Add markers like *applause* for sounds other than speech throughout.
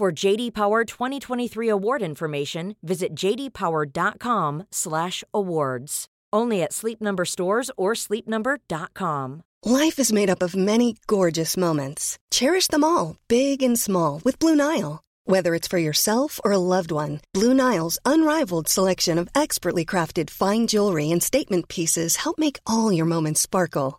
For JD Power 2023 award information, visit jdpower.com/awards. Only at Sleep Number stores or sleepnumber.com. Life is made up of many gorgeous moments. Cherish them all, big and small, with Blue Nile. Whether it's for yourself or a loved one, Blue Nile's unrivaled selection of expertly crafted fine jewelry and statement pieces help make all your moments sparkle.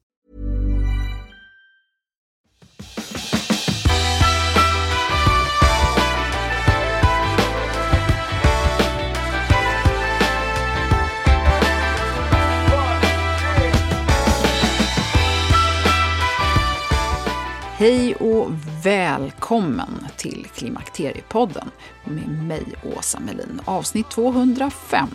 Hej och välkommen till Klimakteriepodden med mig, Åsa Melin, avsnitt 205.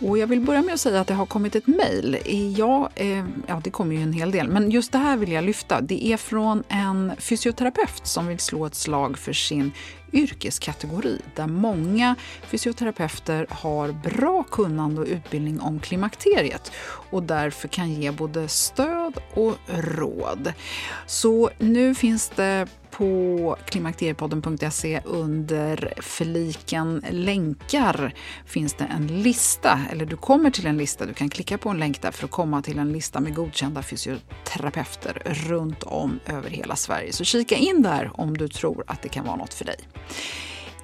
Och jag vill börja med att säga att det har kommit ett mejl. Ja, eh, ja, det kommer ju en hel del, men just det här vill jag lyfta. Det är från en fysioterapeut som vill slå ett slag för sin yrkeskategori där många fysioterapeuter har bra kunnande och utbildning om klimakteriet och därför kan ge både stöd och råd. Så nu finns det på klimakteriepodden.se under fliken länkar finns det en lista, eller du kommer till en lista, du kan klicka på en länk där för att komma till en lista med godkända fysioterapeuter runt om över hela Sverige. Så kika in där om du tror att det kan vara något för dig.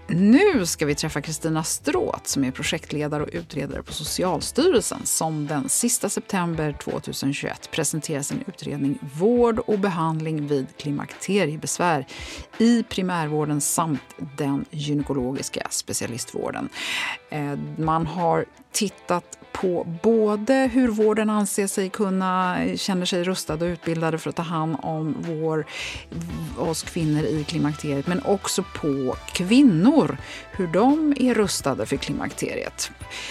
Nu ska vi träffa Kristina Stråth, som är projektledare och utredare på Socialstyrelsen som den sista september 2021 presenterar sin utredning Vård och behandling vid klimakteriebesvär i primärvården samt den gynekologiska specialistvården. Eh, man har tittat på både hur vården anser sig kunna, känner sig rustade och utbildade för att ta hand om vår, oss kvinnor i klimakteriet, men också på kvinnor, hur de är rustade för klimakteriet.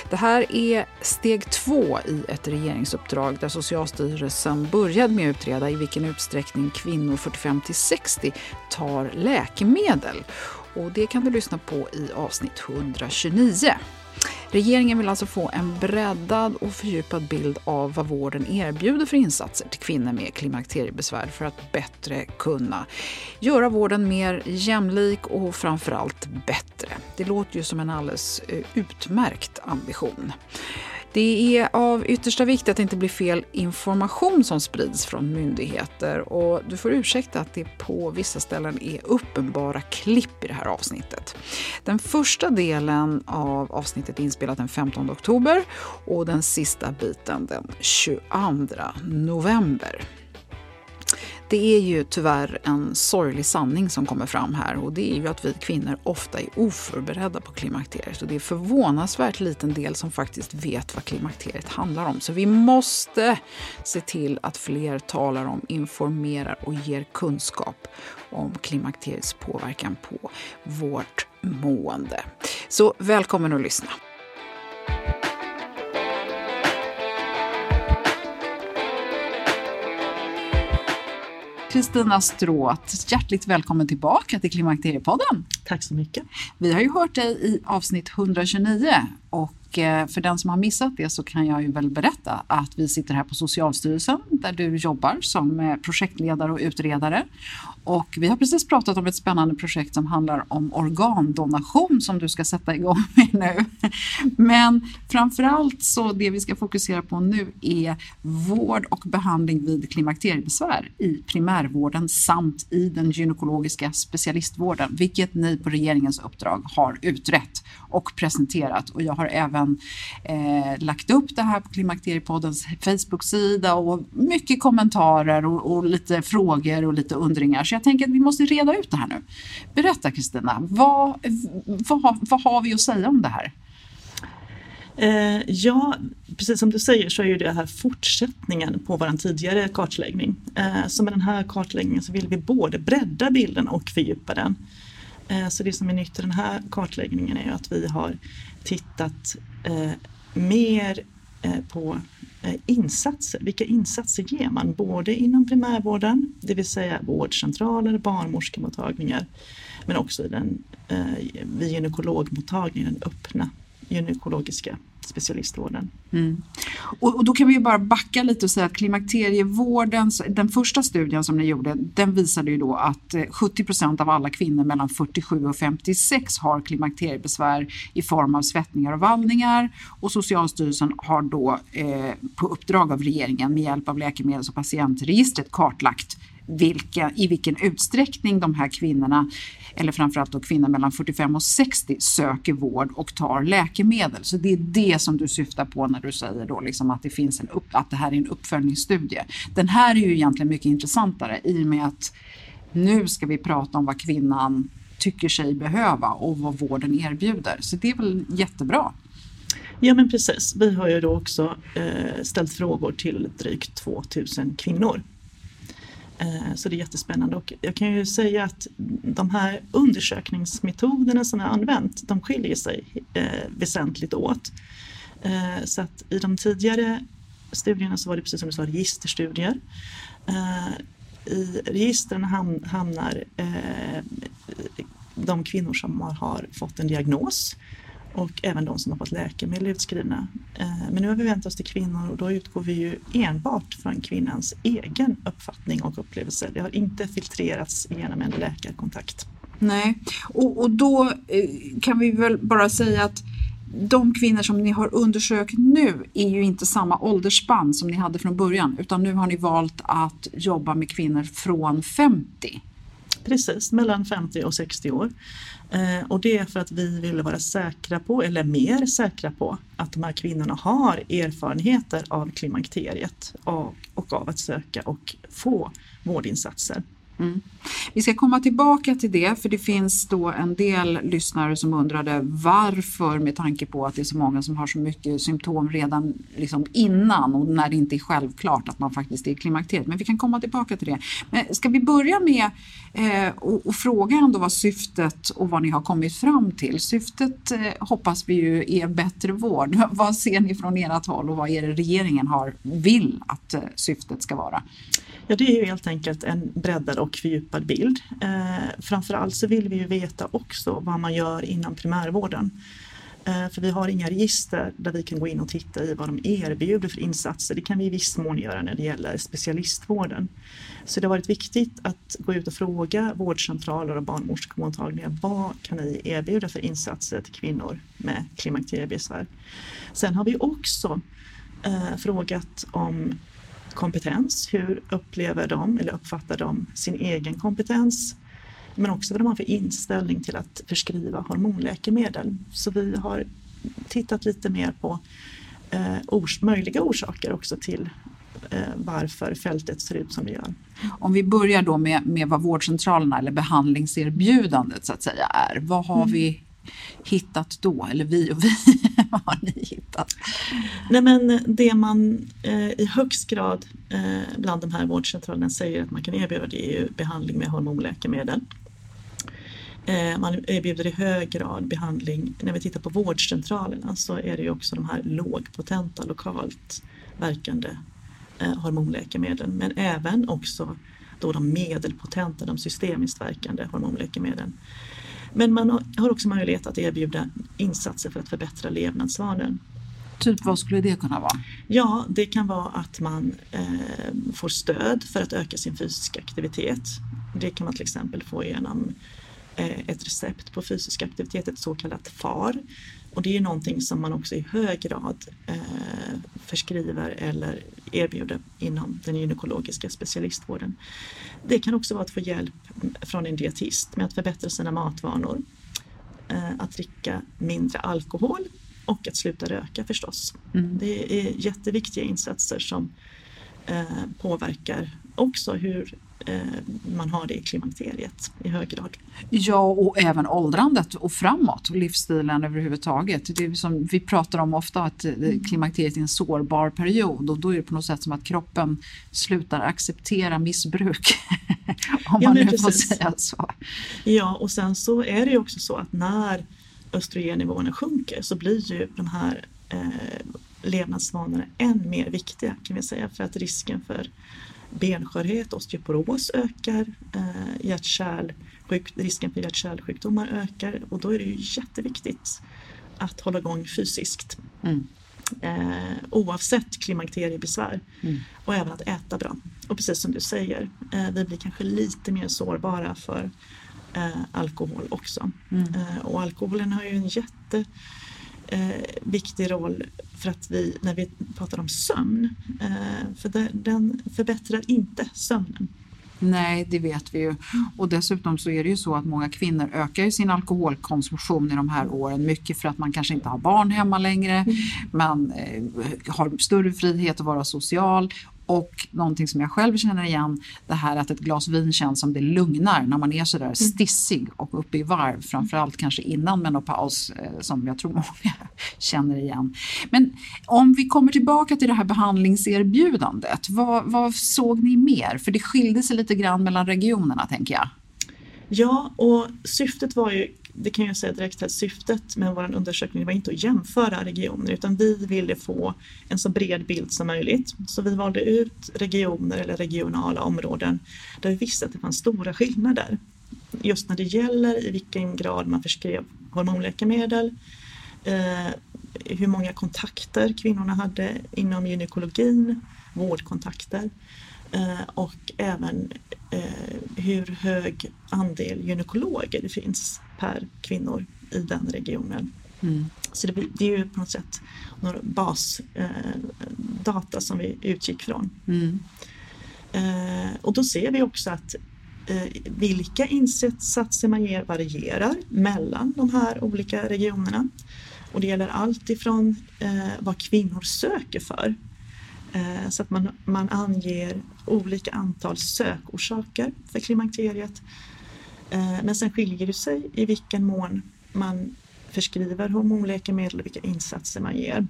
Det här är steg två i ett regeringsuppdrag där Socialstyrelsen började med att utreda i vilken utsträckning kvinnor 45 till 60 tar läkemedel. Och det kan du lyssna på i avsnitt 129. Regeringen vill alltså få en breddad och fördjupad bild av vad vården erbjuder för insatser till kvinnor med klimakteriebesvär för att bättre kunna göra vården mer jämlik och framförallt bättre. Det låter ju som en alldeles eh, utmärkt ambition. Det är av yttersta vikt att det inte blir fel information som sprids från myndigheter och du får ursäkta att det på vissa ställen är uppenbara klipp i det här avsnittet. Den första delen av avsnittet är inspelat den 15 oktober och den sista biten den 22 november. Det är ju tyvärr en sorglig sanning som kommer fram här och det är ju att vi kvinnor ofta är oförberedda på klimakteriet och det är förvånansvärt liten del som faktiskt vet vad klimakteriet handlar om. Så vi måste se till att fler talar om, informerar och ger kunskap om klimakteriets påverkan på vårt mående. Så välkommen att lyssna. Kristina Stråt, hjärtligt välkommen tillbaka till Klimakteriepodden. Tack så mycket. Vi har ju hört dig i avsnitt 129 och eh, för den som har missat det så kan jag ju väl berätta att vi sitter här på Socialstyrelsen där du jobbar som eh, projektledare och utredare. Och vi har precis pratat om ett spännande projekt som handlar om organdonation som du ska sätta igång *laughs* med nu. Men framförallt så det vi ska fokusera på nu är vård och behandling vid klimakteriebesvär i primärvården samt i den gynekologiska specialistvården, vilket ni på regeringens uppdrag har utrett och presenterat. Och jag har har även eh, lagt upp det här på Klimakteriepoddens Facebook-sida och mycket kommentarer och, och, lite frågor och lite undringar. Så jag tänker att vi måste reda ut det här nu. Berätta Kristina, vad, vad, vad har vi att säga om det här? Eh, ja, precis som du säger så är ju det här fortsättningen på vår tidigare kartläggning. Eh, så med den här kartläggningen så vill vi både bredda bilden och fördjupa den. Eh, så det som är nytt i den här kartläggningen är att vi har tittat eh, mer eh, på eh, insatser. Vilka insatser ger man? Både inom primärvården, det vill säga vårdcentraler, barnmorskemottagningar, men också i den, eh, vid gynekologmottagningen, den öppna gynekologiska specialistvården. Mm. Och, och, då kan vi ju bara backa lite och säga att klimakterievården, den första studien som ni gjorde, den visade ju då att eh, 70 procent av alla kvinnor mellan 47 och 56 har klimakteriebesvär i form av svettningar och vallningar och Socialstyrelsen har då eh, på uppdrag av regeringen med hjälp av läkemedels och patientregistret kartlagt vilka, i vilken utsträckning de här kvinnorna, eller framförallt då kvinnor mellan 45 och 60, söker vård och tar läkemedel. Så det är det som du syftar på när du säger då liksom att, det finns en upp, att det här är en uppföljningsstudie. Den här är ju egentligen mycket intressantare i och med att nu ska vi prata om vad kvinnan tycker sig behöva och vad vården erbjuder. Så det är väl jättebra. Ja men precis. Vi har ju då också eh, ställt frågor till drygt 2000 kvinnor Eh, så det är jättespännande och jag kan ju säga att de här undersökningsmetoderna som jag använt, de skiljer sig eh, väsentligt åt. Eh, så att i de tidigare studierna så var det precis som du sa registerstudier. I registren hamnar de kvinnor som har fått en diagnos och även de som har fått läkemedel utskrivna. Eh, men nu har vi vänt oss till kvinnor och då utgår vi ju enbart från kvinnans egen uppfattning och upplevelse. Det har inte filtrerats genom en läkarkontakt. Nej, och, och då eh, kan vi väl bara säga att de kvinnor som ni har undersökt nu är ju inte samma åldersspann som ni hade från början utan nu har ni valt att jobba med kvinnor från 50. Precis, mellan 50 och 60 år. Eh, och det är för att vi ville vara säkra på, eller mer säkra på, att de här kvinnorna har erfarenheter av klimakteriet och, och av att söka och få vårdinsatser. Mm. Vi ska komma tillbaka till det för det finns då en del lyssnare som undrade varför med tanke på att det är så många som har så mycket symptom redan liksom innan och när det inte är självklart att man faktiskt är i klimakteriet. Men vi kan komma tillbaka till det. Men ska vi börja med eh, och, och, fråga ändå vad syftet och vad ni har kommit fram till. Syftet eh, hoppas vi ju är bättre vård. *laughs* vad ser ni från ert håll och vad är det regeringen har, vill att eh, syftet ska vara? Ja, det är ju helt enkelt en breddad och fördjupad bild. Eh, framförallt så vill vi ju veta också vad man gör inom primärvården. Eh, för vi har inga register där vi kan gå in och titta i vad de erbjuder för insatser. Det kan vi i viss mån göra när det gäller specialistvården. Så det har varit viktigt att gå ut och fråga vårdcentraler och barnmorskemottagningar vad kan ni erbjuda för insatser till kvinnor med klimakteriebesvär? Sen har vi också eh, frågat om kompetens. Hur upplever de eller uppfattar de sin egen kompetens? Men också vad de har för inställning till att förskriva hormonläkemedel. Så vi har tittat lite mer på eh, ors möjliga orsaker också till eh, varför fältet ser ut som det gör. Om vi börjar då med, med vad vårdcentralerna eller behandlingserbjudandet så att säga är. Vad har mm. vi hittat då? Eller vi och vi, *laughs* vad har ni hittat? Nej men det man eh, i högst grad eh, bland de här vårdcentralerna säger att man kan erbjuda det är ju behandling med hormonläkemedel. Eh, man erbjuder i hög grad behandling, när vi tittar på vårdcentralerna så är det ju också de här lågpotenta lokalt verkande eh, hormonläkemedlen men även också då de medelpotenta, de systemiskt verkande hormonläkemedlen. Men man har också möjlighet att erbjuda insatser för att förbättra levnadsvanor. Typ vad skulle det kunna vara? Ja, det kan vara att man eh, får stöd för att öka sin fysiska aktivitet. Det kan man till exempel få genom eh, ett recept på fysisk aktivitet, ett så kallat FAR. Och det är någonting som man också i hög grad eh, förskriver eller erbjuder inom den gynekologiska specialistvården. Det kan också vara att få hjälp från en dietist med att förbättra sina matvanor, eh, att dricka mindre alkohol och att sluta röka förstås. Mm. Det är jätteviktiga insatser som eh, påverkar också hur man har det i klimakteriet i hög grad. Ja, och även åldrandet och framåt och livsstilen överhuvudtaget. Det är som vi pratar om ofta att mm. klimakteriet är en sårbar period och då är det på något sätt som att kroppen slutar acceptera missbruk. *laughs* om ja, man nu får säga så. Ja, och sen så är det ju också så att när östrogennivåerna sjunker så blir ju de här eh, levnadsvanorna än mer viktiga kan vi säga för att risken för benskörhet, osteoporos ökar, eh, risken för hjärt-kärlsjukdomar ökar och då är det ju jätteviktigt att hålla igång fysiskt. Mm. Eh, oavsett klimakteriebesvär mm. och även att äta bra. Och precis som du säger, eh, vi blir kanske lite mer sårbara för eh, alkohol också. Mm. Eh, och alkoholen har ju en jätte eh, viktig roll för att vi, när vi pratar om sömn, eh, för det, den förbättrar inte sömnen. Nej, det vet vi ju. Och dessutom så är det ju så att många kvinnor ökar ju sin alkoholkonsumtion i de här åren. Mycket för att man kanske inte har barn hemma längre. Mm. Man eh, har större frihet att vara social och någonting som jag själv känner igen, det här att ett glas vin känns som det lugnar när man är sådär mm. stissig och uppe i varv, framförallt kanske innan menopaus eh, som jag tror *laughs* många känner igen. Men om vi kommer tillbaka till det här behandlingserbjudandet, vad, vad såg ni mer? För det skilde sig lite grann mellan regionerna tänker jag. Ja, och syftet var ju det kan jag säga direkt att syftet med vår undersökning var inte att jämföra regioner utan vi ville få en så bred bild som möjligt. Så vi valde ut regioner eller regionala områden där vi visste att det fanns stora skillnader. Just när det gäller i vilken grad man förskrev hormonläkemedel, eh, hur många kontakter kvinnorna hade inom gynekologin, vårdkontakter eh, och även eh, hur hög andel gynekologer det finns per kvinnor i den regionen. Mm. Så det, det, är ju på något sätt några basdata eh, som vi utgick från. Mm. Eh, och då ser vi också att eh, vilka insatser man ger varierar mellan de här olika regionerna. Och det gäller allt ifrån eh, vad kvinnor söker för. Eh, så att man, man anger olika antal sökorsaker för klimakteriet Eh, men sen skiljer det sig i vilken mån man förskriver hormonläkemedel och vilka insatser man ger.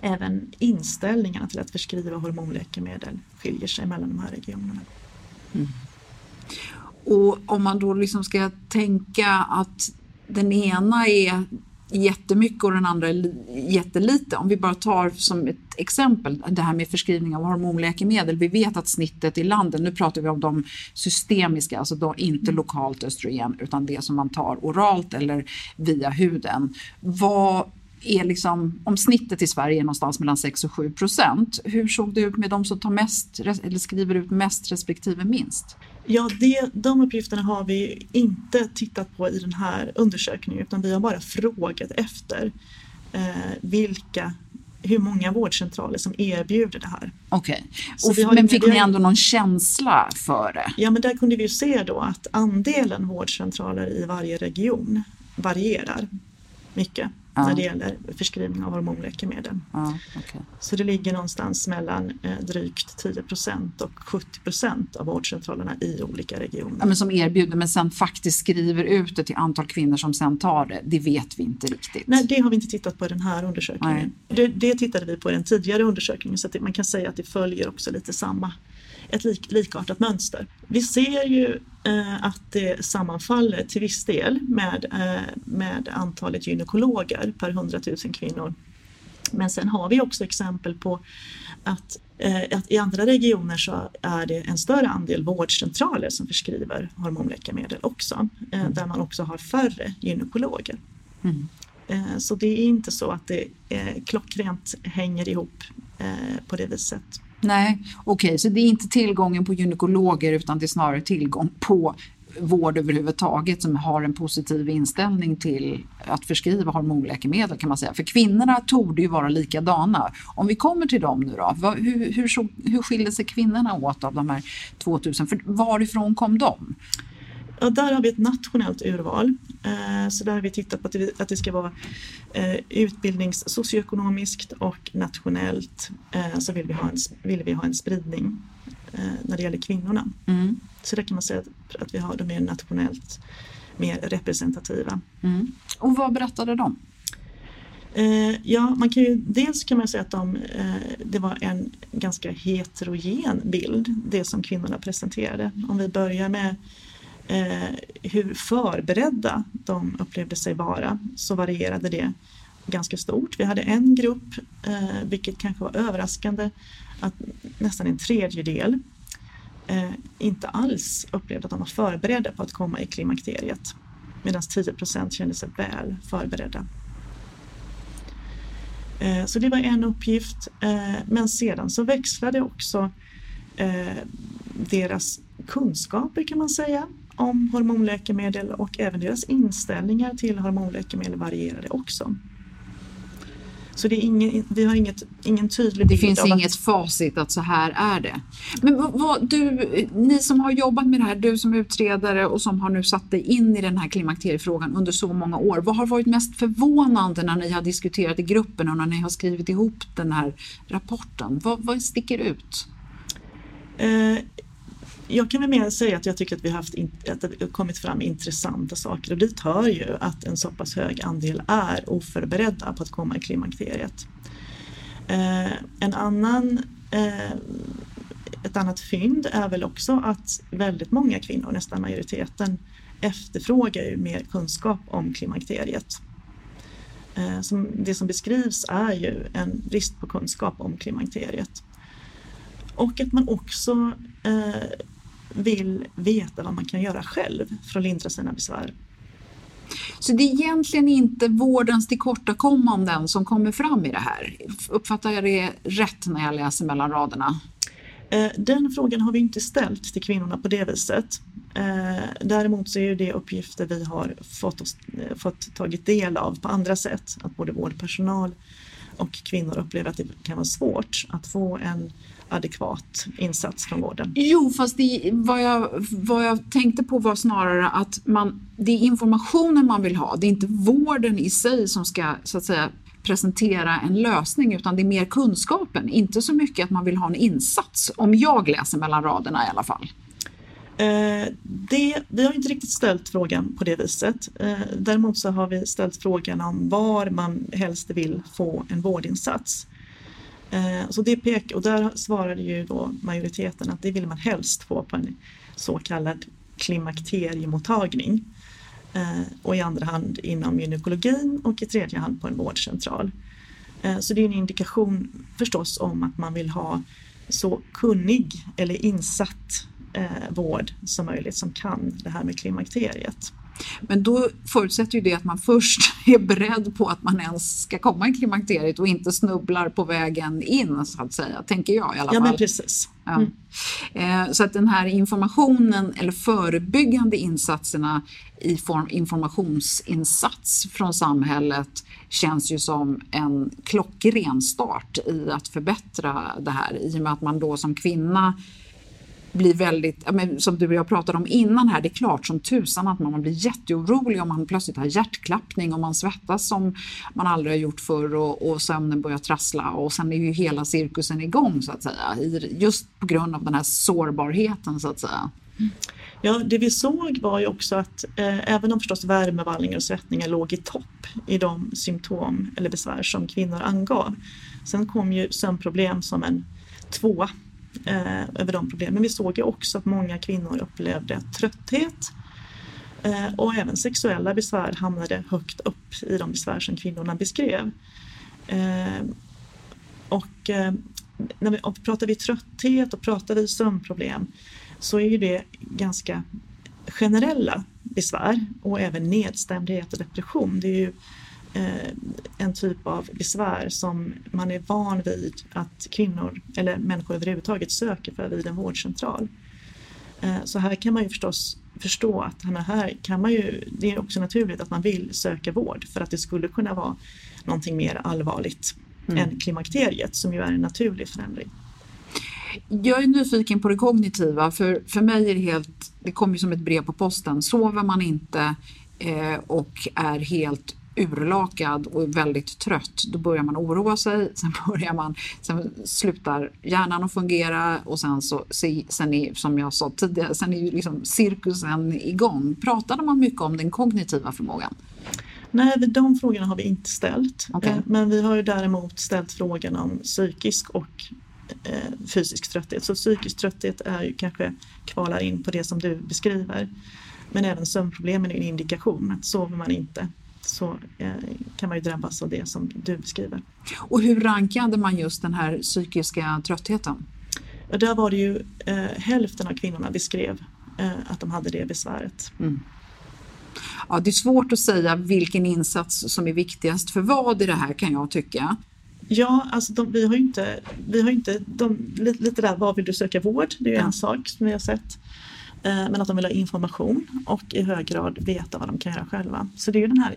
Även inställningarna till att förskriva hormonläkemedel skiljer sig mellan de här regionerna. Mm. Och om man då liksom ska tänka att den ena är jättemycket och den andra jättelite. Om vi bara tar som ett exempel det här med förskrivning av hormonläkemedel. Vi vet att snittet i landet, nu pratar vi om de systemiska, alltså då inte lokalt östrogen utan det som man tar oralt eller via huden. Vad är liksom, om snittet i Sverige är någonstans mellan 6 och 7 procent, hur såg det ut med de som tar mest eller skriver ut mest respektive minst? Ja, det, de uppgifterna har vi inte tittat på i den här undersökningen utan vi har bara frågat efter eh, vilka hur många vårdcentraler som erbjuder det här. Okej, okay. men fick ni ändå någon känsla för det? Ja, men där kunde vi ju se då att andelen vårdcentraler i varje region varierar mycket ja. när det gäller förskrivning av hormonläkemedel. Ja, okay. Så det ligger någonstans mellan eh, drygt 10 procent och 70 procent av vårdcentralerna i olika regioner. Ja, men som erbjuder men sen faktiskt skriver ut det till antal kvinnor som sen tar det, det vet vi inte riktigt. Nej, det har vi inte tittat på i den här undersökningen. Det, det, tittade vi på i den tidigare undersökningen så att det, man kan säga att det följer också lite samma ett lik, likartat mönster. Vi ser ju eh, att det sammanfaller till viss del med, eh, med antalet gynekologer per 100 000 kvinnor. Men sen har vi också exempel på att, eh, att i andra regioner så är det en större andel vårdcentraler som förskriver hormonläkemedel också, eh, där man också har färre gynekologer. Mm. Eh, så det är inte så att det eh, klockrent hänger ihop på det viset. Nej, okej, okay, så det är inte tillgången på gynekologer utan det är snarare tillgång på vård överhuvudtaget som har en positiv inställning till att förskriva hormonläkemedel kan man säga. För kvinnorna torde ju vara likadana. Om vi kommer till dem nu då, vad, hur, hur, hur skiljer sig kvinnorna åt av de här 2000? För varifrån kom de? Ja, där har vi ett nationellt urval Eh, så där har vi tittat på att det ska vara eh, utbildnings socioekonomiskt och nationellt så vill vi ha en, vill vi ha en spridning när det gäller kvinnorna. Mm. Så där kan man säga att, vi har de mer nationellt mer representativa. Mm. Och vad berättade de? ja, man kan ju, dels kan man säga att de, det var en ganska heterogen bild, det som kvinnorna presenterade. Om vi börjar med eh, Eh, hur förberedda de upplevde sig vara så varierade det ganska stort. Vi hade en grupp, eh, vilket kanske var överraskande, att nästan en tredjedel eh, inte alls upplevde att de var förberedda på att komma i klimakteriet. Medan 10 procent kände sig väl förberedda. Eh, så det var en uppgift. Eh, men sedan så växlade också eh, deras kunskaper kan man säga om hormonläkemedel och även deras inställningar till hormonläkemedel varierade också. Så det är ingen, vi har inget, ingen tydlig Det finns inget att... facit att så här är det. Men vad, du, ni som har jobbat med det här, du som utredare och som har nu satt dig in i den här klimakteriefrågan under så många år. Vad har varit mest förvånande när ni har diskuterat i gruppen och när ni har skrivit ihop den här rapporten? Vad, vad sticker ut? Eh, jag kan väl mer säga att jag tycker att vi har haft att det kommit fram intressanta saker och dit hör ju att en så pass hög andel är oförberedda på att komma i klimakteriet. Eh, en annan, eh, ett annat fynd är väl också att väldigt många kvinnor, nästan majoriteten, efterfrågar ju mer kunskap om klimakteriet. Eh, som, det som beskrivs är ju en brist på kunskap om klimakteriet. Och att man också eh, vill veta vad man kan göra själv för att lindra sina besvär. Så det är egentligen inte vårdens tillkortakommanden som kommer fram i det här? Uppfattar jag det rätt när jag läser mellan raderna? Eh, den frågan har vi inte ställt till kvinnorna på det viset. Eh, däremot så är det uppgifter vi har fått, oss, eh, fått tagit del av på andra sätt. Att både vårdpersonal och kvinnor upplever att det kan vara svårt att få en adekvat insats från vården. Jo, fast det, vad, jag, vad jag tänkte på var snarare att man, det är informationen man vill ha. Det är inte vården i sig som ska så att säga presentera en lösning utan det är mer kunskapen, inte så mycket att man vill ha en insats. Om jag läser mellan raderna i alla fall. Eh, det, vi har inte riktigt ställt frågan på det viset. Eh, däremot så har vi ställt frågan om var man helst vill få en vårdinsats. Eh, så det pek, och där svarade ju då majoriteten att det vill man helst få på en så kallad klimakteriemottagning. Eh, och i andra hand inom gynekologin och i tredje hand på en vårdcentral. Eh, så det är en indikation förstås om att man vill ha så kunnig eller insatt vård som möjligt som kan det här med klimakteriet. Men då förutsätter ju det att man först *laughs* är beredd på att man ens ska komma i klimakteriet och inte snubblar på vägen in så att säga, tänker jag i alla fall. Ja, men precis. Ja. Mm. Så att den här informationen eller förebyggande insatserna i form informationsinsats från samhället känns ju som en klockren start i att förbättra det här i och med att man då som kvinna blir väldigt, som du och jag pratade om innan här, det är klart som tusan att man blir jätteorolig om man plötsligt har hjärtklappning och man svettas som man aldrig har gjort förr och, och sömnen börjar trassla och sen är ju hela cirkusen igång så att säga, just på grund av den här sårbarheten så att säga. Ja, det vi såg var ju också att eh, även om förstås värmevallningar och svettningar låg i topp i de symptom eller besvär som kvinnor angav. Sen kom ju sömnproblem som en tvåa eh, över de problemen. Vi såg ju också att många kvinnor upplevde trötthet eh, och även sexuella besvär hamnade högt upp i de besvär som kvinnorna beskrev. Eh, och eh, när vi, och pratar vi trötthet och pratar vi sömnproblem så är ju det ganska generella besvär och även nedstämdhet och depression. Det är ju en typ av besvär som man är van vid att kvinnor eller människor överhuvudtaget söker för vid en vårdcentral. Eh, så här kan man ju förstås förstå att här kan man ju, det är också naturligt att man vill söka vård för att det skulle kunna vara någonting mer allvarligt mm. än klimakteriet som ju är en naturlig förändring. Jag är nyfiken på det kognitiva för, för mig är det helt, det kommer ju som ett brev på posten. Sover man inte eh, och är helt urlakad och väldigt trött, då börjar man oroa sig. *laughs* Sen börjar man, sen slutar hjärnan att fungera och sen så, sen är, som jag sa tidigare, sen är ju liksom cirkusen igång. Pratade man mycket om den kognitiva förmågan? Nej, de frågorna har vi inte ställt. Okay. Eh, men vi har ju däremot ställt frågan om psykisk och eh, fysisk trötthet. Så psykisk trötthet är ju kanske kvalar in på det som du beskriver. Men även sömnproblemen är en indikation att sover man inte så eh, kan man ju drabbas av det som du beskriver. Och hur rankade man just den här psykiska tröttheten? Ja, där var det ju eh, hälften av kvinnorna beskrev eh, att de hade det besväret. Mm. Ja, det är svårt att säga vilken insats som är viktigast för vad i det här kan jag tycka. Ja, alltså de, vi har ju inte, vi har inte de, lite, där, var vill du söka vård? Det är ju ja. en sak som vi har sett. Eh, men att de vill ha information och i hög grad veta vad de kan göra själva. Så det är ju den här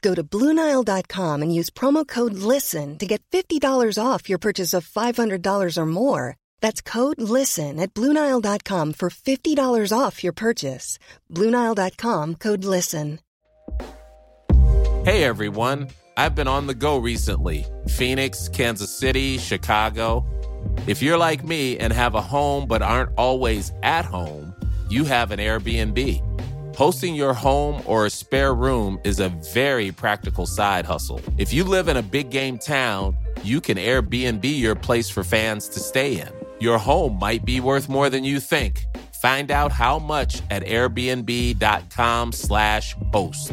Go to Bluenile.com and use promo code LISTEN to get $50 off your purchase of $500 or more. That's code LISTEN at Bluenile.com for $50 off your purchase. Bluenile.com code LISTEN. Hey everyone, I've been on the go recently Phoenix, Kansas City, Chicago. If you're like me and have a home but aren't always at home, you have an Airbnb. Hosting your home or a spare room is a very practical side hustle. If you live in a big game town, you can Airbnb your place for fans to stay in. Your home might be worth more than you think. Find out how much at airbnb.com/slash host.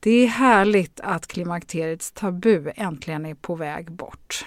Det är härligt att klimakteriets tabu äntligen är på väg bort.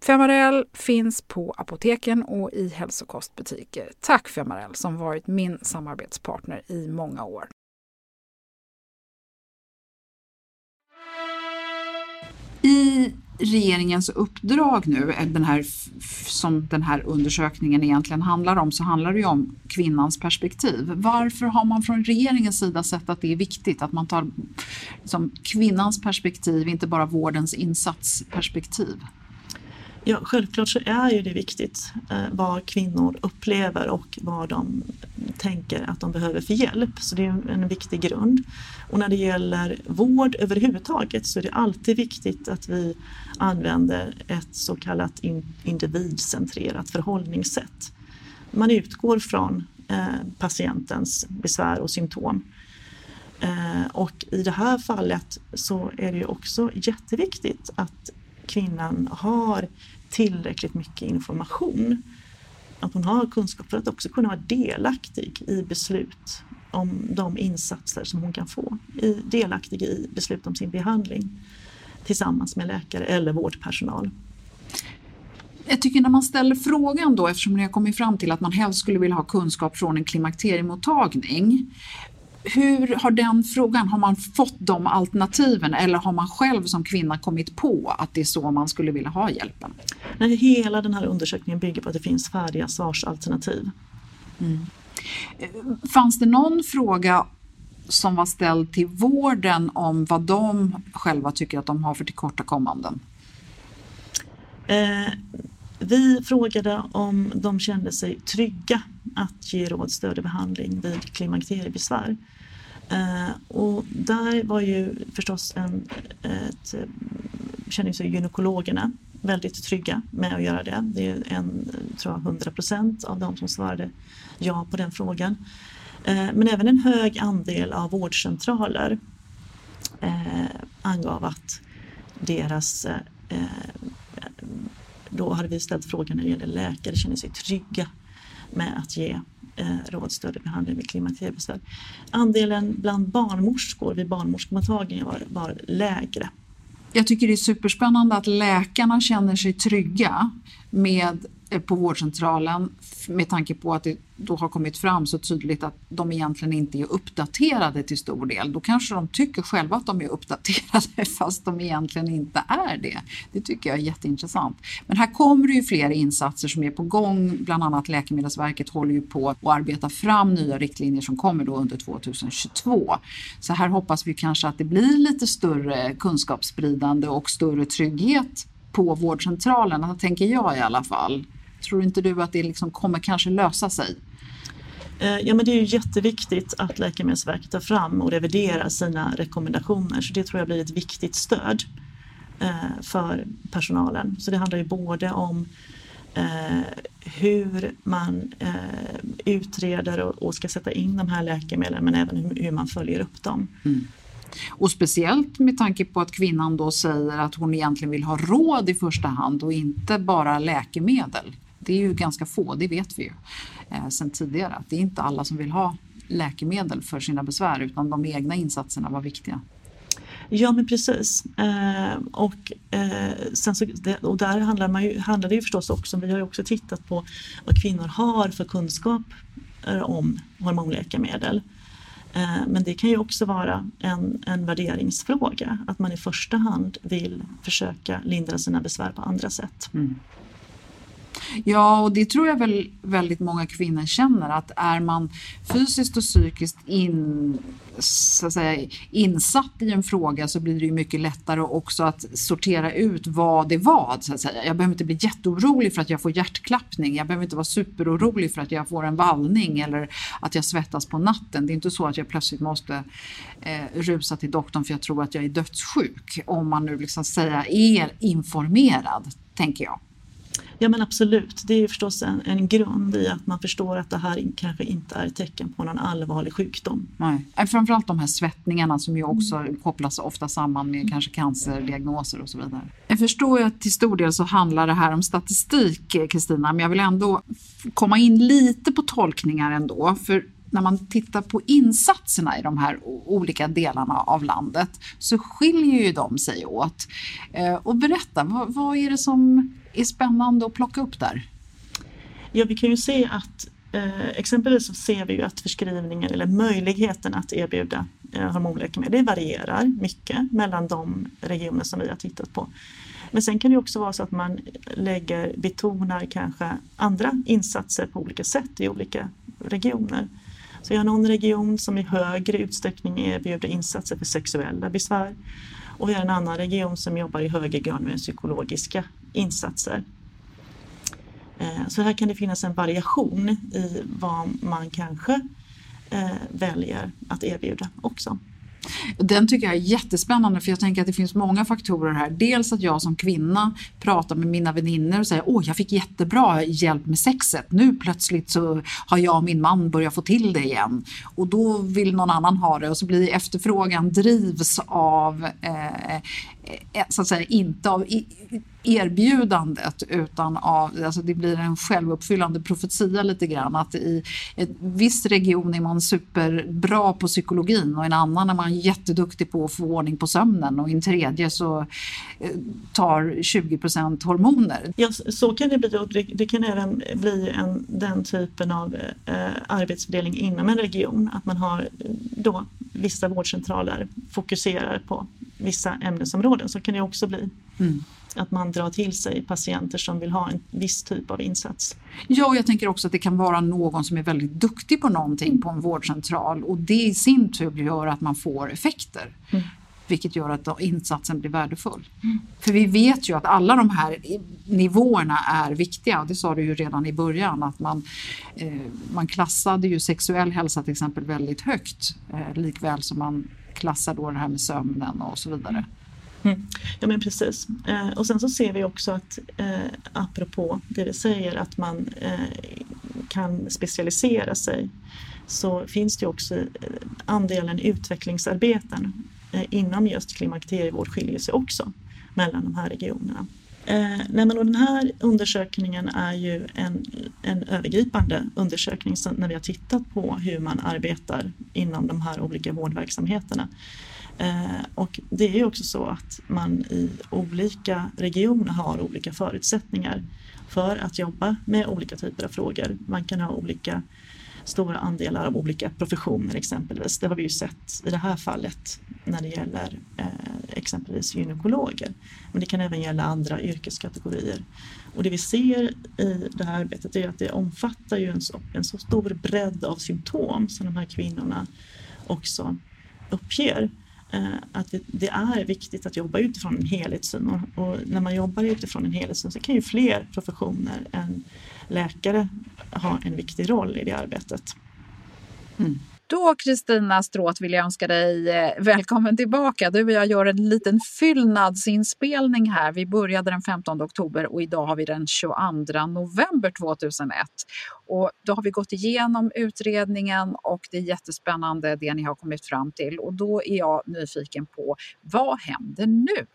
Femarel finns på apoteken och i hälsokostbutiker. Tack Femarel som varit min samarbetspartner i många år. I regeringens uppdrag nu, eh, den här, som den här undersökningen egentligen handlar om, så handlar det ju om kvinnans perspektiv. Varför har man från regeringens sida sett att det är viktigt att man tar liksom, kvinnans perspektiv, inte bara vårdens insatsperspektiv? Ja, självklart så är ju det viktigt eh, vad kvinnor upplever och vad de tänker att de behöver för hjälp. Så det är en viktig grund. Och när det gäller vård överhuvudtaget så är det alltid viktigt att vi använder ett så kallat individcentrerat förhållningssätt. Man utgår från eh, patientens besvär och symptom. Eh, och i det här fallet så är det också jätteviktigt att kvinnan har tillräckligt mycket information. Att hon har kunskap för att också kunna vara delaktig i beslut om de insatser som hon kan få. delaktig i beslut om sin behandling tillsammans med läkare eller vårdpersonal. Jag tycker när man ställer frågan då, eftersom ni har kommit fram till att man helst skulle vilja ha kunskap från en klimakteriemottagning, hur har den frågan, har man fått de alternativen eller har man själv som kvinna kommit på att det är så man skulle vilja ha hjälpen? Nej, hela den här undersökningen bygger på att det finns färdiga svarsalternativ. Mm. Fanns det någon fråga som var ställd till vården om vad de själva tycker att de har för tillkortakommanden? Eh, vi frågade om de kände sig trygga att ge råd, stöd och behandling vid klimakteriebesvär. Eh, och där var ju förstås en, ett, eh, känner sig gynekologerna väldigt trygga med att göra det. Det är en, tror jag, 100 procent av de som svarade ja på den frågan. Eh, men även en hög andel av vårdcentraler angav att deras då hade vi ställt frågan när det gäller läkare känner sig trygga med att ge eh, rådstöd och behandling vid klimakteriebesvär. Andelen bland barnmorskor vid barnmorskemottagningen var, var lägre. Jag tycker det är superspännande att läkarna känner sig trygga med eh, på vårdcentralen med tanke på att det då har kommit fram så tydligt att de egentligen inte är uppdaterade till stor del. Då kanske de tycker själva att de är uppdaterade *laughs* fast de egentligen inte är det. Det tycker jag är jätteintressant. Men här kommer det ju fler insatser som är på gång. Bland annat Läkemedelsverket håller ju på att arbeta fram nya riktlinjer som kommer då under 2022. Så här hoppas vi kanske att det blir lite större kunskapsspridande och större trygghet på vårdcentralerna, tänker jag i alla fall. Tror inte du att det liksom kommer kanske lösa sig? Eh, ja, men det är ju jätteviktigt att Läkemedelsverket tar fram och reviderar sina rekommendationer så det tror jag blir ett viktigt stöd eh, för personalen. Så det handlar ju både om eh, hur man utreder och ska sätta in de här läkemedlen men även hur man följer upp dem. Mm. Och speciellt med tanke på att kvinnan då säger att hon egentligen vill ha råd i första hand och inte bara läkemedel. Det är ju ganska få, det vet vi ju eh, sedan tidigare. Att det är inte alla som vill ha läkemedel för sina besvär utan de egna insatserna var viktiga. Ja men precis. Eh, och, eh, sen så, och där handlar, man ju, handlar det ju förstås också, vi har ju också tittat på vad kvinnor har för kunskap om hormonläkemedel. Eh, men det kan ju också vara en, en värderingsfråga, att man i första hand vill försöka lindra sina besvär på andra sätt. Mm. Ja, och det tror jag väl väldigt många kvinnor känner att är man fysiskt och psykiskt in, så att säga, insatt i en fråga så blir det ju mycket lättare också att sortera ut vad det var. Så att säga. Jag behöver inte bli jätteorolig för att jag får hjärtklappning. Jag behöver inte vara superorolig för att jag får en vallning eller att jag svettas på natten. Det är inte så att jag plötsligt måste eh, rusa till doktorn för jag tror att jag är dödssjuk. Om man nu liksom säga är informerad, tänker jag. Ja men absolut, det är förstås en, en grund i att man förstår att det här kanske inte är ett tecken på någon allvarlig sjukdom. Nej. Framförallt de här svettningarna som ju också mm. kopplas ofta samman med kanske cancerdiagnoser och så vidare. Jag förstår ju att till stor del så handlar det här om statistik Kristina, men jag vill ändå komma in lite på tolkningar ändå. För när man tittar på insatserna i de här olika delarna av landet så skiljer ju de sig åt. Eh, och berätta, vad, vad är det som är spännande att plocka upp där? Ja, vi kan ju se att eh, exempelvis så ser vi ju att förskrivningen eller möjligheten att erbjuda eh, hormonläkemedel det varierar mycket mellan de regioner som vi har tittat på. Men sen kan det också vara så att man lägger, betonar kanske andra insatser på olika sätt i olika regioner. Så vi har någon region som i högre utsträckning erbjuder insatser för sexuella besvär och vi har en annan region som jobbar i högre grad med psykologiska insatser. Eh, så här kan det finnas en variation i vad man kanske eh, väljer att erbjuda också. Den tycker jag är jättespännande för jag tänker att det finns många faktorer här. Dels att jag som kvinna pratar med mina vänner och säger åh jag fick jättebra hjälp med sexet. Nu plötsligt så har jag och min man börjat få till det igen. Och då vill någon annan ha det och så blir efterfrågan drivs av eh, eh så att säga inte av erbjudandet utan av, alltså det blir en självuppfyllande profetia lite grann att i en viss region är man superbra på psykologin och i en annan är man jätteduktig på att få ordning på sömnen och i en tredje så eh, tar 20% hormoner. Ja, så kan det bli och det, kan även bli en, den typen av eh, arbetsfördelning inom en region att man har då vissa vårdcentraler fokuserar på vissa ämnesområden så kan det också bli. Mm. Att man drar till sig patienter som vill ha en viss typ av insats. Ja, och jag tänker också att det kan vara någon som är väldigt duktig på någonting på en vårdcentral och det i sin tur gör att man får effekter. Mm. Vilket gör att insatsen blir värdefull. Mm. För vi vet ju att alla de här nivåerna är viktiga. Det sa du ju redan i början att man, eh, man klassade ju sexuell hälsa till exempel väldigt högt. Eh, likväl som man klassar då det här med sömnen och så vidare. Mm. Ja men precis. Eh, och sen så ser vi också att eh, apropå det vi säger att man eh, kan specialisera sig så finns det också eh, andelen utvecklingsarbeten eh, inom just klimakterievård skiljer sig också mellan de här regionerna. Eh, nej men och den här undersökningen är ju en, en övergripande undersökning när vi har tittat på hur man arbetar inom de här olika vårdverksamheterna. Eh, och det är ju också så att man i olika regioner har olika förutsättningar för att jobba med olika typer av frågor. Man kan ha olika stora andelar av olika professioner exempelvis. Det har vi ju sett i det här fallet när det gäller eh, exempelvis gynekologer. Men det kan även gälla andra yrkeskategorier. Och det vi ser i det här arbetet är att det omfattar ju en så, en så stor bredd av symptom som de här kvinnorna också uppger. Eh, att det är viktigt att jobba utifrån en helhetssyn och när man jobbar utifrån en helhetssyn så kan ju fler professioner än läkare ha en viktig roll i det arbetet. Mm. Då Kristina Stråt vill jag önska dig eh, välkommen tillbaka. Du och jag gör en liten fyllnadsinspelning här. Vi började den 15 oktober och idag har vi den 22 november 2001. Och då har vi gått igenom utredningen och det är jättespännande det ni har kommit fram till. Och då är jag nyfiken på vad händer nu?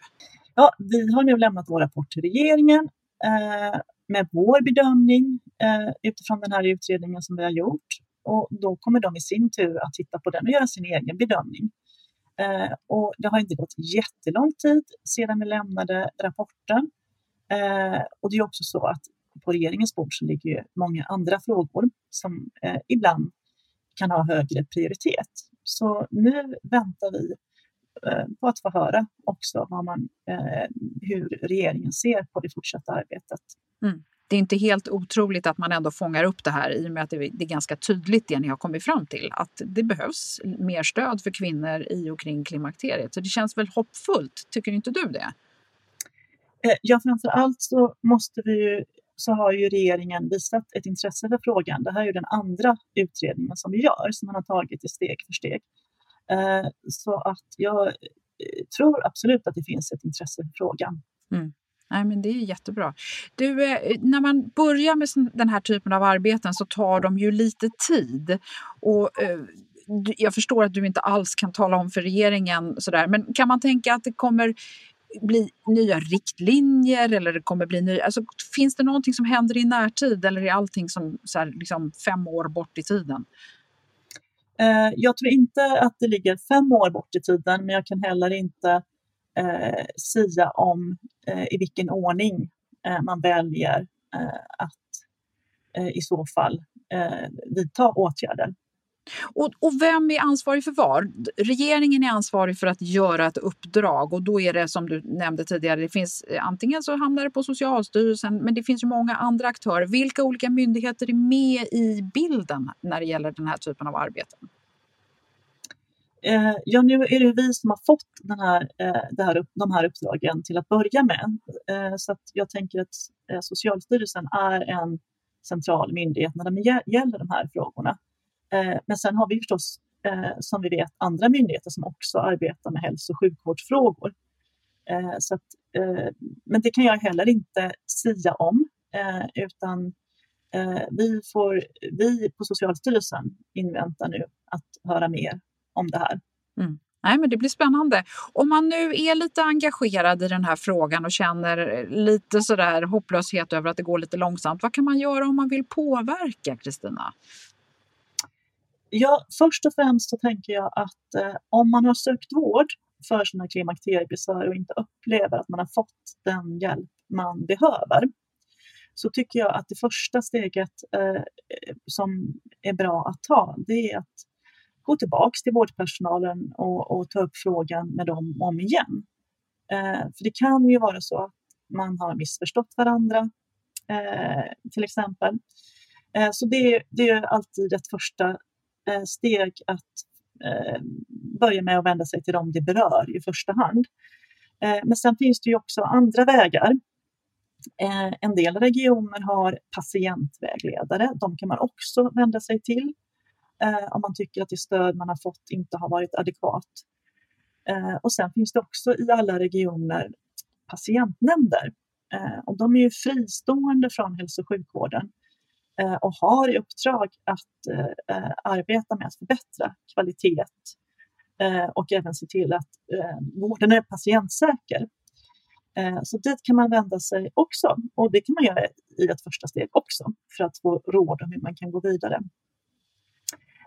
Ja, vi har nu lämnat vår rapport till regeringen eh, med vår bedömning eh, utifrån den här utredningen som vi har gjort och då kommer de i sin tur att titta på den och göra sin egen bedömning. Eh, och det har inte gått jättelång tid sedan vi lämnade rapporten. Eh, och det är också så att på regeringens bord så ligger ju många andra frågor som eh, ibland kan ha högre prioritet. Så nu väntar vi eh, på att få höra också vad man, eh, hur regeringen ser på det fortsatta arbetet. Mm det är inte helt otroligt att man ändå fångar upp det här i och med att det är ganska tydligt det ni har kommit fram till. Att det behövs mer stöd för kvinnor i och kring klimakteriet. Så det känns väl hoppfullt, tycker inte du det? Eh, ja, framför allt så måste vi ju, så har ju regeringen visat ett intresse för frågan. Det här är ju den andra utredningen som vi gör, som man har tagit i steg för steg. Eh, så att jag eh, tror absolut att det finns ett intresse för frågan. Mm. Nej, men det är jättebra. Du, eh, när man börjar med den här typen av arbeten så tar de ju lite tid. Och, eh, jag förstår att du inte alls kan tala om för regeringen sådär, men kan man tänka att det kommer bli nya riktlinjer eller det kommer bli nya... Alltså, finns det någonting som händer i närtid eller är allting som så här, liksom fem år bort i tiden? Eh, jag tror inte att det ligger fem år bort i tiden, men jag kan heller inte eh, sia om eh, i vilken ordning eh, man väljer eh, att eh, i så fall eh, vidta åtgärder. Och, och, vem är ansvarig för vad? Regeringen är ansvarig för att göra ett uppdrag och då är det som du nämnde tidigare, det finns eh, antingen så hamnar det på Socialstyrelsen men det finns ju många andra aktörer. Vilka olika myndigheter är med i bilden när det gäller den här typen av arbeten? Eh, ja, nu är det vi som har fått den här, eh, det här, de här uppdragen till att börja med. Eh, så att jag tänker att eh, Socialstyrelsen är en central myndighet när det gäller de här frågorna. Eh, men sen har vi förstås, eh, som vi vet, andra myndigheter som också arbetar med hälso och sjukvårdsfrågor. Eh, så att, eh, men det kan jag heller inte sia om, eh, utan vi, får, vi på Socialstyrelsen inväntar nu att höra mer om det här. Mm. Nej, men det blir spännande. Om man nu är lite engagerad i den här frågan och känner lite sådär hopplöshet över att det går lite långsamt, vad kan man göra om man vill påverka, Kristina? Ja, först och främst så tänker jag att eh, om man har sökt vård för sina klimakteriebesvär och inte upplever att man har fått den hjälp man behöver, så tycker jag att det första steget eh, som är bra att ta, det är att gå tillbaks till vårdpersonalen och, och, ta upp frågan med dem om igen. Eh, för det kan ju vara så att man har missförstått varandra, eh, till exempel. Eh, så det, det, är alltid ett första eh, steg att eh, börja med att vända sig till dem det berör i första hand. Eh, men sen finns det ju också andra vägar. Eh, en del regioner har patientvägledare. De kan man också vända sig till eh, om man tycker att det stöd man har fått inte har varit adekvat. Eh, och sen finns det också i alla regioner patientnämnder. Eh, och de är ju fristående från hälso och sjukvården eh, och har i uppdrag att eh, eh arbeta med att förbättra kvalitet eh, och även se till att eh, vården är patientsäker. Eh, så dit kan man vända sig också och det kan man göra i ett första steg också för att få råd om hur man kan gå vidare.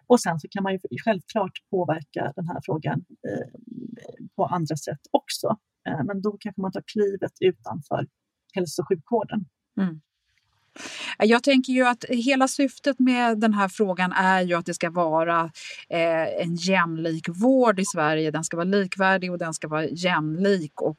Och sen så kan man ju självklart påverka den här frågan eh, på andra sätt också. Eh, men då kanske man tar klivet utanför hälso och sjukvården. Mm. Jag tänker ju att hela syftet med den här frågan är ju att det ska vara eh, en jämlik vård i Sverige. Den ska vara likvärdig och den ska vara jämlik. Och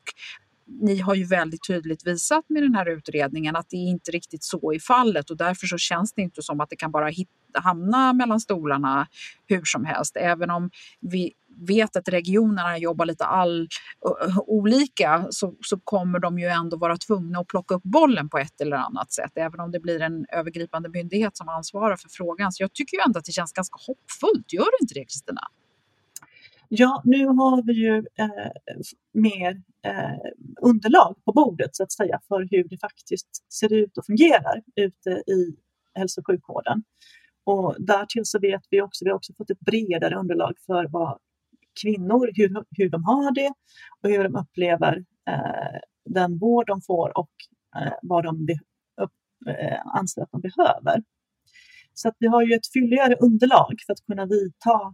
ni har ju väldigt tydligt visat med den här utredningen att det inte riktigt så är fallet och därför så känns det inte som att det kan bara hitta, hamna mellan stolarna hur som helst. Även om vi vet att regionerna jobbar lite all, olika så, så kommer de ju ändå vara tvungna att plocka upp bollen på ett eller annat sätt, även om det blir en övergripande myndighet som ansvarar för frågan. Så jag tycker ju ändå att det känns ganska hoppfullt. Gör det inte det, Kristina? Ja, nu har vi ju eh, mer eh, underlag på bordet så att säga för hur det faktiskt ser ut och fungerar ute i hälso och sjukvården. Och därtill så vet vi också, vi har också fått ett bredare underlag för vad kvinnor, hur, hur de har det och hur de upplever eh, den vård de får och eh, vad de be, upp, eh, anser att de behöver. Så att vi har ju ett fylligare underlag för att kunna vidta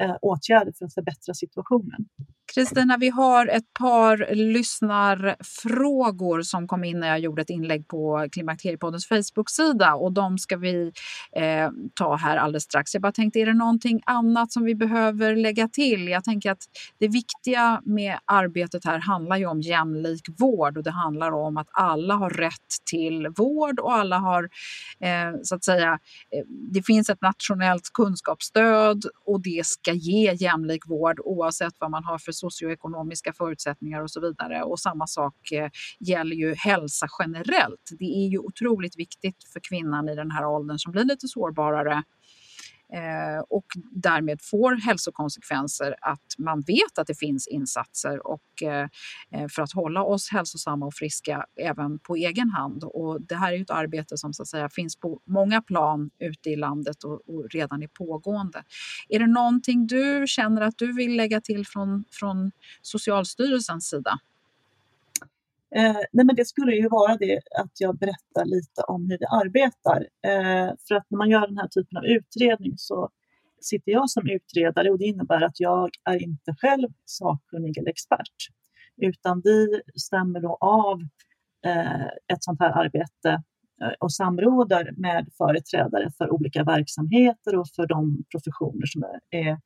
Eh, åtgärder för att förbättra situationen. Kristina, vi har ett par lyssnarfrågor som kom in när jag gjorde ett inlägg på Klimakteriepoddens Facebook-sida och de ska vi eh, ta här alldeles strax. Jag bara tänkte, är det någonting annat som vi behöver lägga till? Jag tänker att det viktiga med arbetet här handlar ju om jämlik vård och det handlar om att alla har rätt till vård och alla har eh, så att säga, eh, det finns ett nationellt kunskapsstöd och det ska ge jämlik vård oavsett vad man har för socioekonomiska förutsättningar och så vidare. Och samma sak eh, gäller ju hälsa generellt. Det är ju otroligt viktigt för kvinnan i den här åldern som blir lite sårbarare Eh, och därmed får hälsokonsekvenser att man vet att det finns insatser och, eh, eh, för att hålla oss hälsosamma och friska även på egen hand. Och det här är ett arbete som så att säga, finns på många plan ute i landet och, och redan är pågående. Är det någonting du känner att du vill lägga till från, från Socialstyrelsens sida? Eh, nej men det skulle ju vara det att jag berättar lite om hur vi arbetar. Eh, för att när man gör den här typen av utredning så sitter jag som utredare och det innebär att jag är inte själv sakkunnig eller expert. Utan vi stämmer då av eh, ett sånt här arbete eh, och samråder med företrädare för olika verksamheter och för de professioner som är,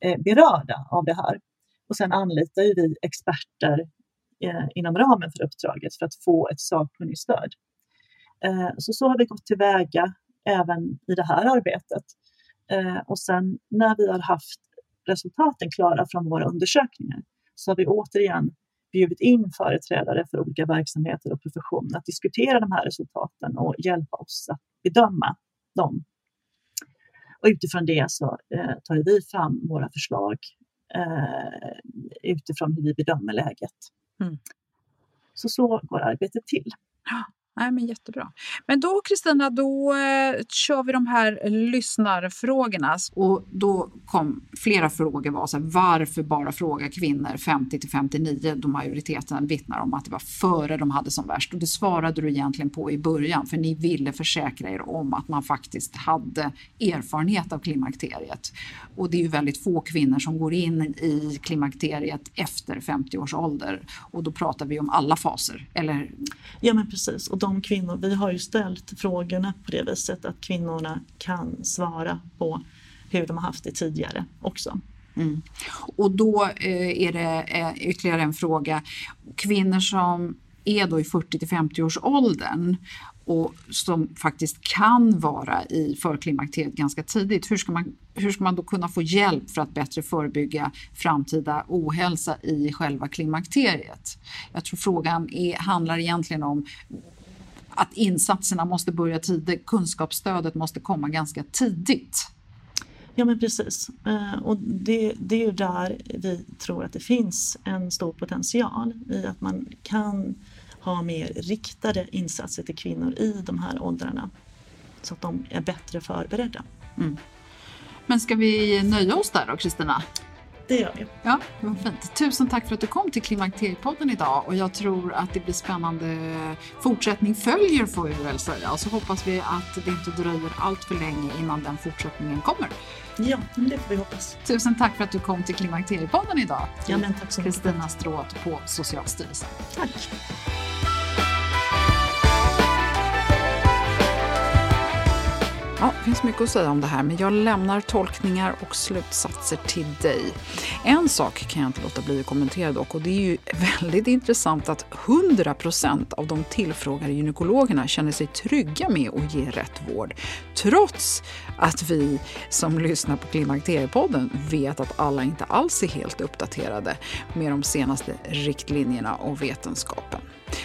är berörda av det här. Och sen anlitar vi experter Eh, inom ramen för uppdraget för att få ett sakkunnigt stöd. Eh, så, så har vi gått tillväga även i det här arbetet. Eh, och sen när vi har haft resultaten klara från våra undersökningar så har vi återigen bjudit in företrädare för olika verksamheter och professioner att diskutera de här resultaten och hjälpa oss att bedöma dem. Och utifrån det så eh, tar vi fram våra förslag eh, utifrån hur vi bedömer läget. Mm. Så så går arbetet till. Nej, men jättebra. Men då Kristina, då eh, kör vi de här lyssnarfrågorna. Och då kom flera frågor var så här, varför bara fråga kvinnor 50 till 59 då majoriteten vittnar om att det var före de hade som värst. Och det svarade du egentligen på i början för ni ville försäkra er om att man faktiskt hade erfarenhet av klimakteriet. Och det är ju väldigt få kvinnor som går in i klimakteriet efter 50 års ålder. Och då pratar vi om alla faser, eller? Ja men precis. De kvinnor, vi har ju ställt frågorna på det viset att kvinnorna kan svara på hur de har haft det tidigare också. Mm. Och då eh, är det eh, ytterligare en fråga. Kvinnor som är då i 40 till 50 års åldern och som faktiskt kan vara i förklimakteriet ganska tidigt. Hur ska, man, hur ska man då kunna få hjälp för att bättre förebygga framtida ohälsa i själva klimakteriet? Jag tror frågan är, handlar egentligen om att insatserna måste börja tidigt. Kunskapsstödet måste komma ganska tidigt. Ja men precis. Eh, och det, det är ju där vi tror att det finns en stor potential i att man kan ha mer riktade insatser till kvinnor i de här åldrarna så att de är bättre förberedda. Mm. Men ska vi nöja oss där då, Kristina? Det gör vi. Ja, vad fint. Tusen tack för att du kom till Klimakteriepodden idag och jag tror att det blir spännande fortsättning följer får vi väl säga och så hoppas vi att det inte dröjer allt för länge innan den fortsättningen kommer. Ja, det får vi hoppas. Tusen tack för att du kom till Klimakteriepodden idag. Ja, men tack så mycket. Kristina Stråt på Socialstyrelsen. Tack. Ja, det finns mycket att säga om det här, men jag lämnar tolkningar och slutsatser till dig. En sak kan jag inte låta bli att kommentera dock, och det är ju *laughs* väldigt intressant att 100% av de tillfrågade gynekologerna känner sig trygga med att ge rätt vård, trots att vi som lyssnar på Klimakteriepodden vet att alla inte alls är helt uppdaterade med de senaste riktlinjerna och vetenskapen.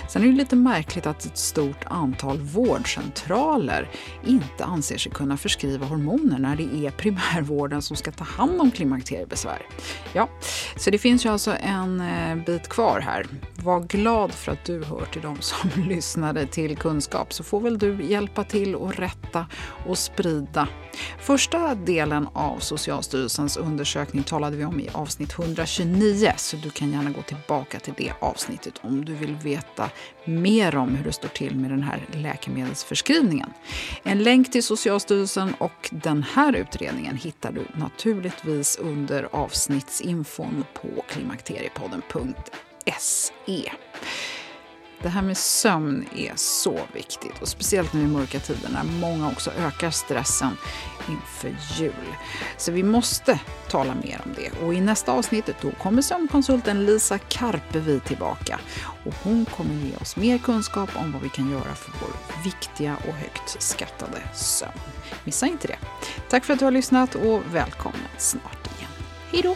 Sen är det lite märkligt att ett stort antal vårdcentraler inte anser sig kunna förskriva hormoner när det är primärvården som ska ta hand om klimakteriebesvär. Ja, så det finns ju alltså en eh, bit kvar här. Var glad för att du hör till de som *laughs* lyssnade till kunskap så får väl du hjälpa till och rätta och sprida. Första delen av Socialstyrelsens undersökning talade vi om i avsnitt 129 så du kan gärna gå tillbaka till det avsnittet om du vill veta mer om hur det står till med den här läkemedelsförskrivningen. En länk till Socialstyrelsen och den här utredningen hittar du naturligtvis under avsnittsinfon på klimakteriepodden.se. Det här med sömn är så viktigt och speciellt nu i mörka tider när många också ökar stressen inför jul. Så vi måste tala mer om det och i nästa avsnitt då kommer sömnkonsulten Lisa Karpevi tillbaka och hon kommer ge oss mer kunskap om vad vi kan göra för vår viktiga och högt skattade sömn. Missa inte det. Tack för att du har lyssnat och välkommen snart igen. Hej då!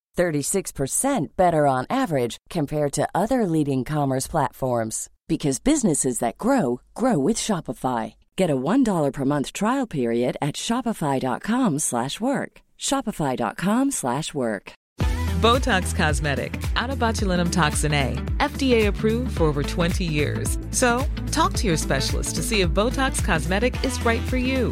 36% better on average compared to other leading commerce platforms because businesses that grow grow with Shopify. Get a $1 per month trial period at shopify.com/work. shopify.com/work. Botox Cosmetic, out of botulinum toxin A, FDA approved for over 20 years. So, talk to your specialist to see if Botox Cosmetic is right for you.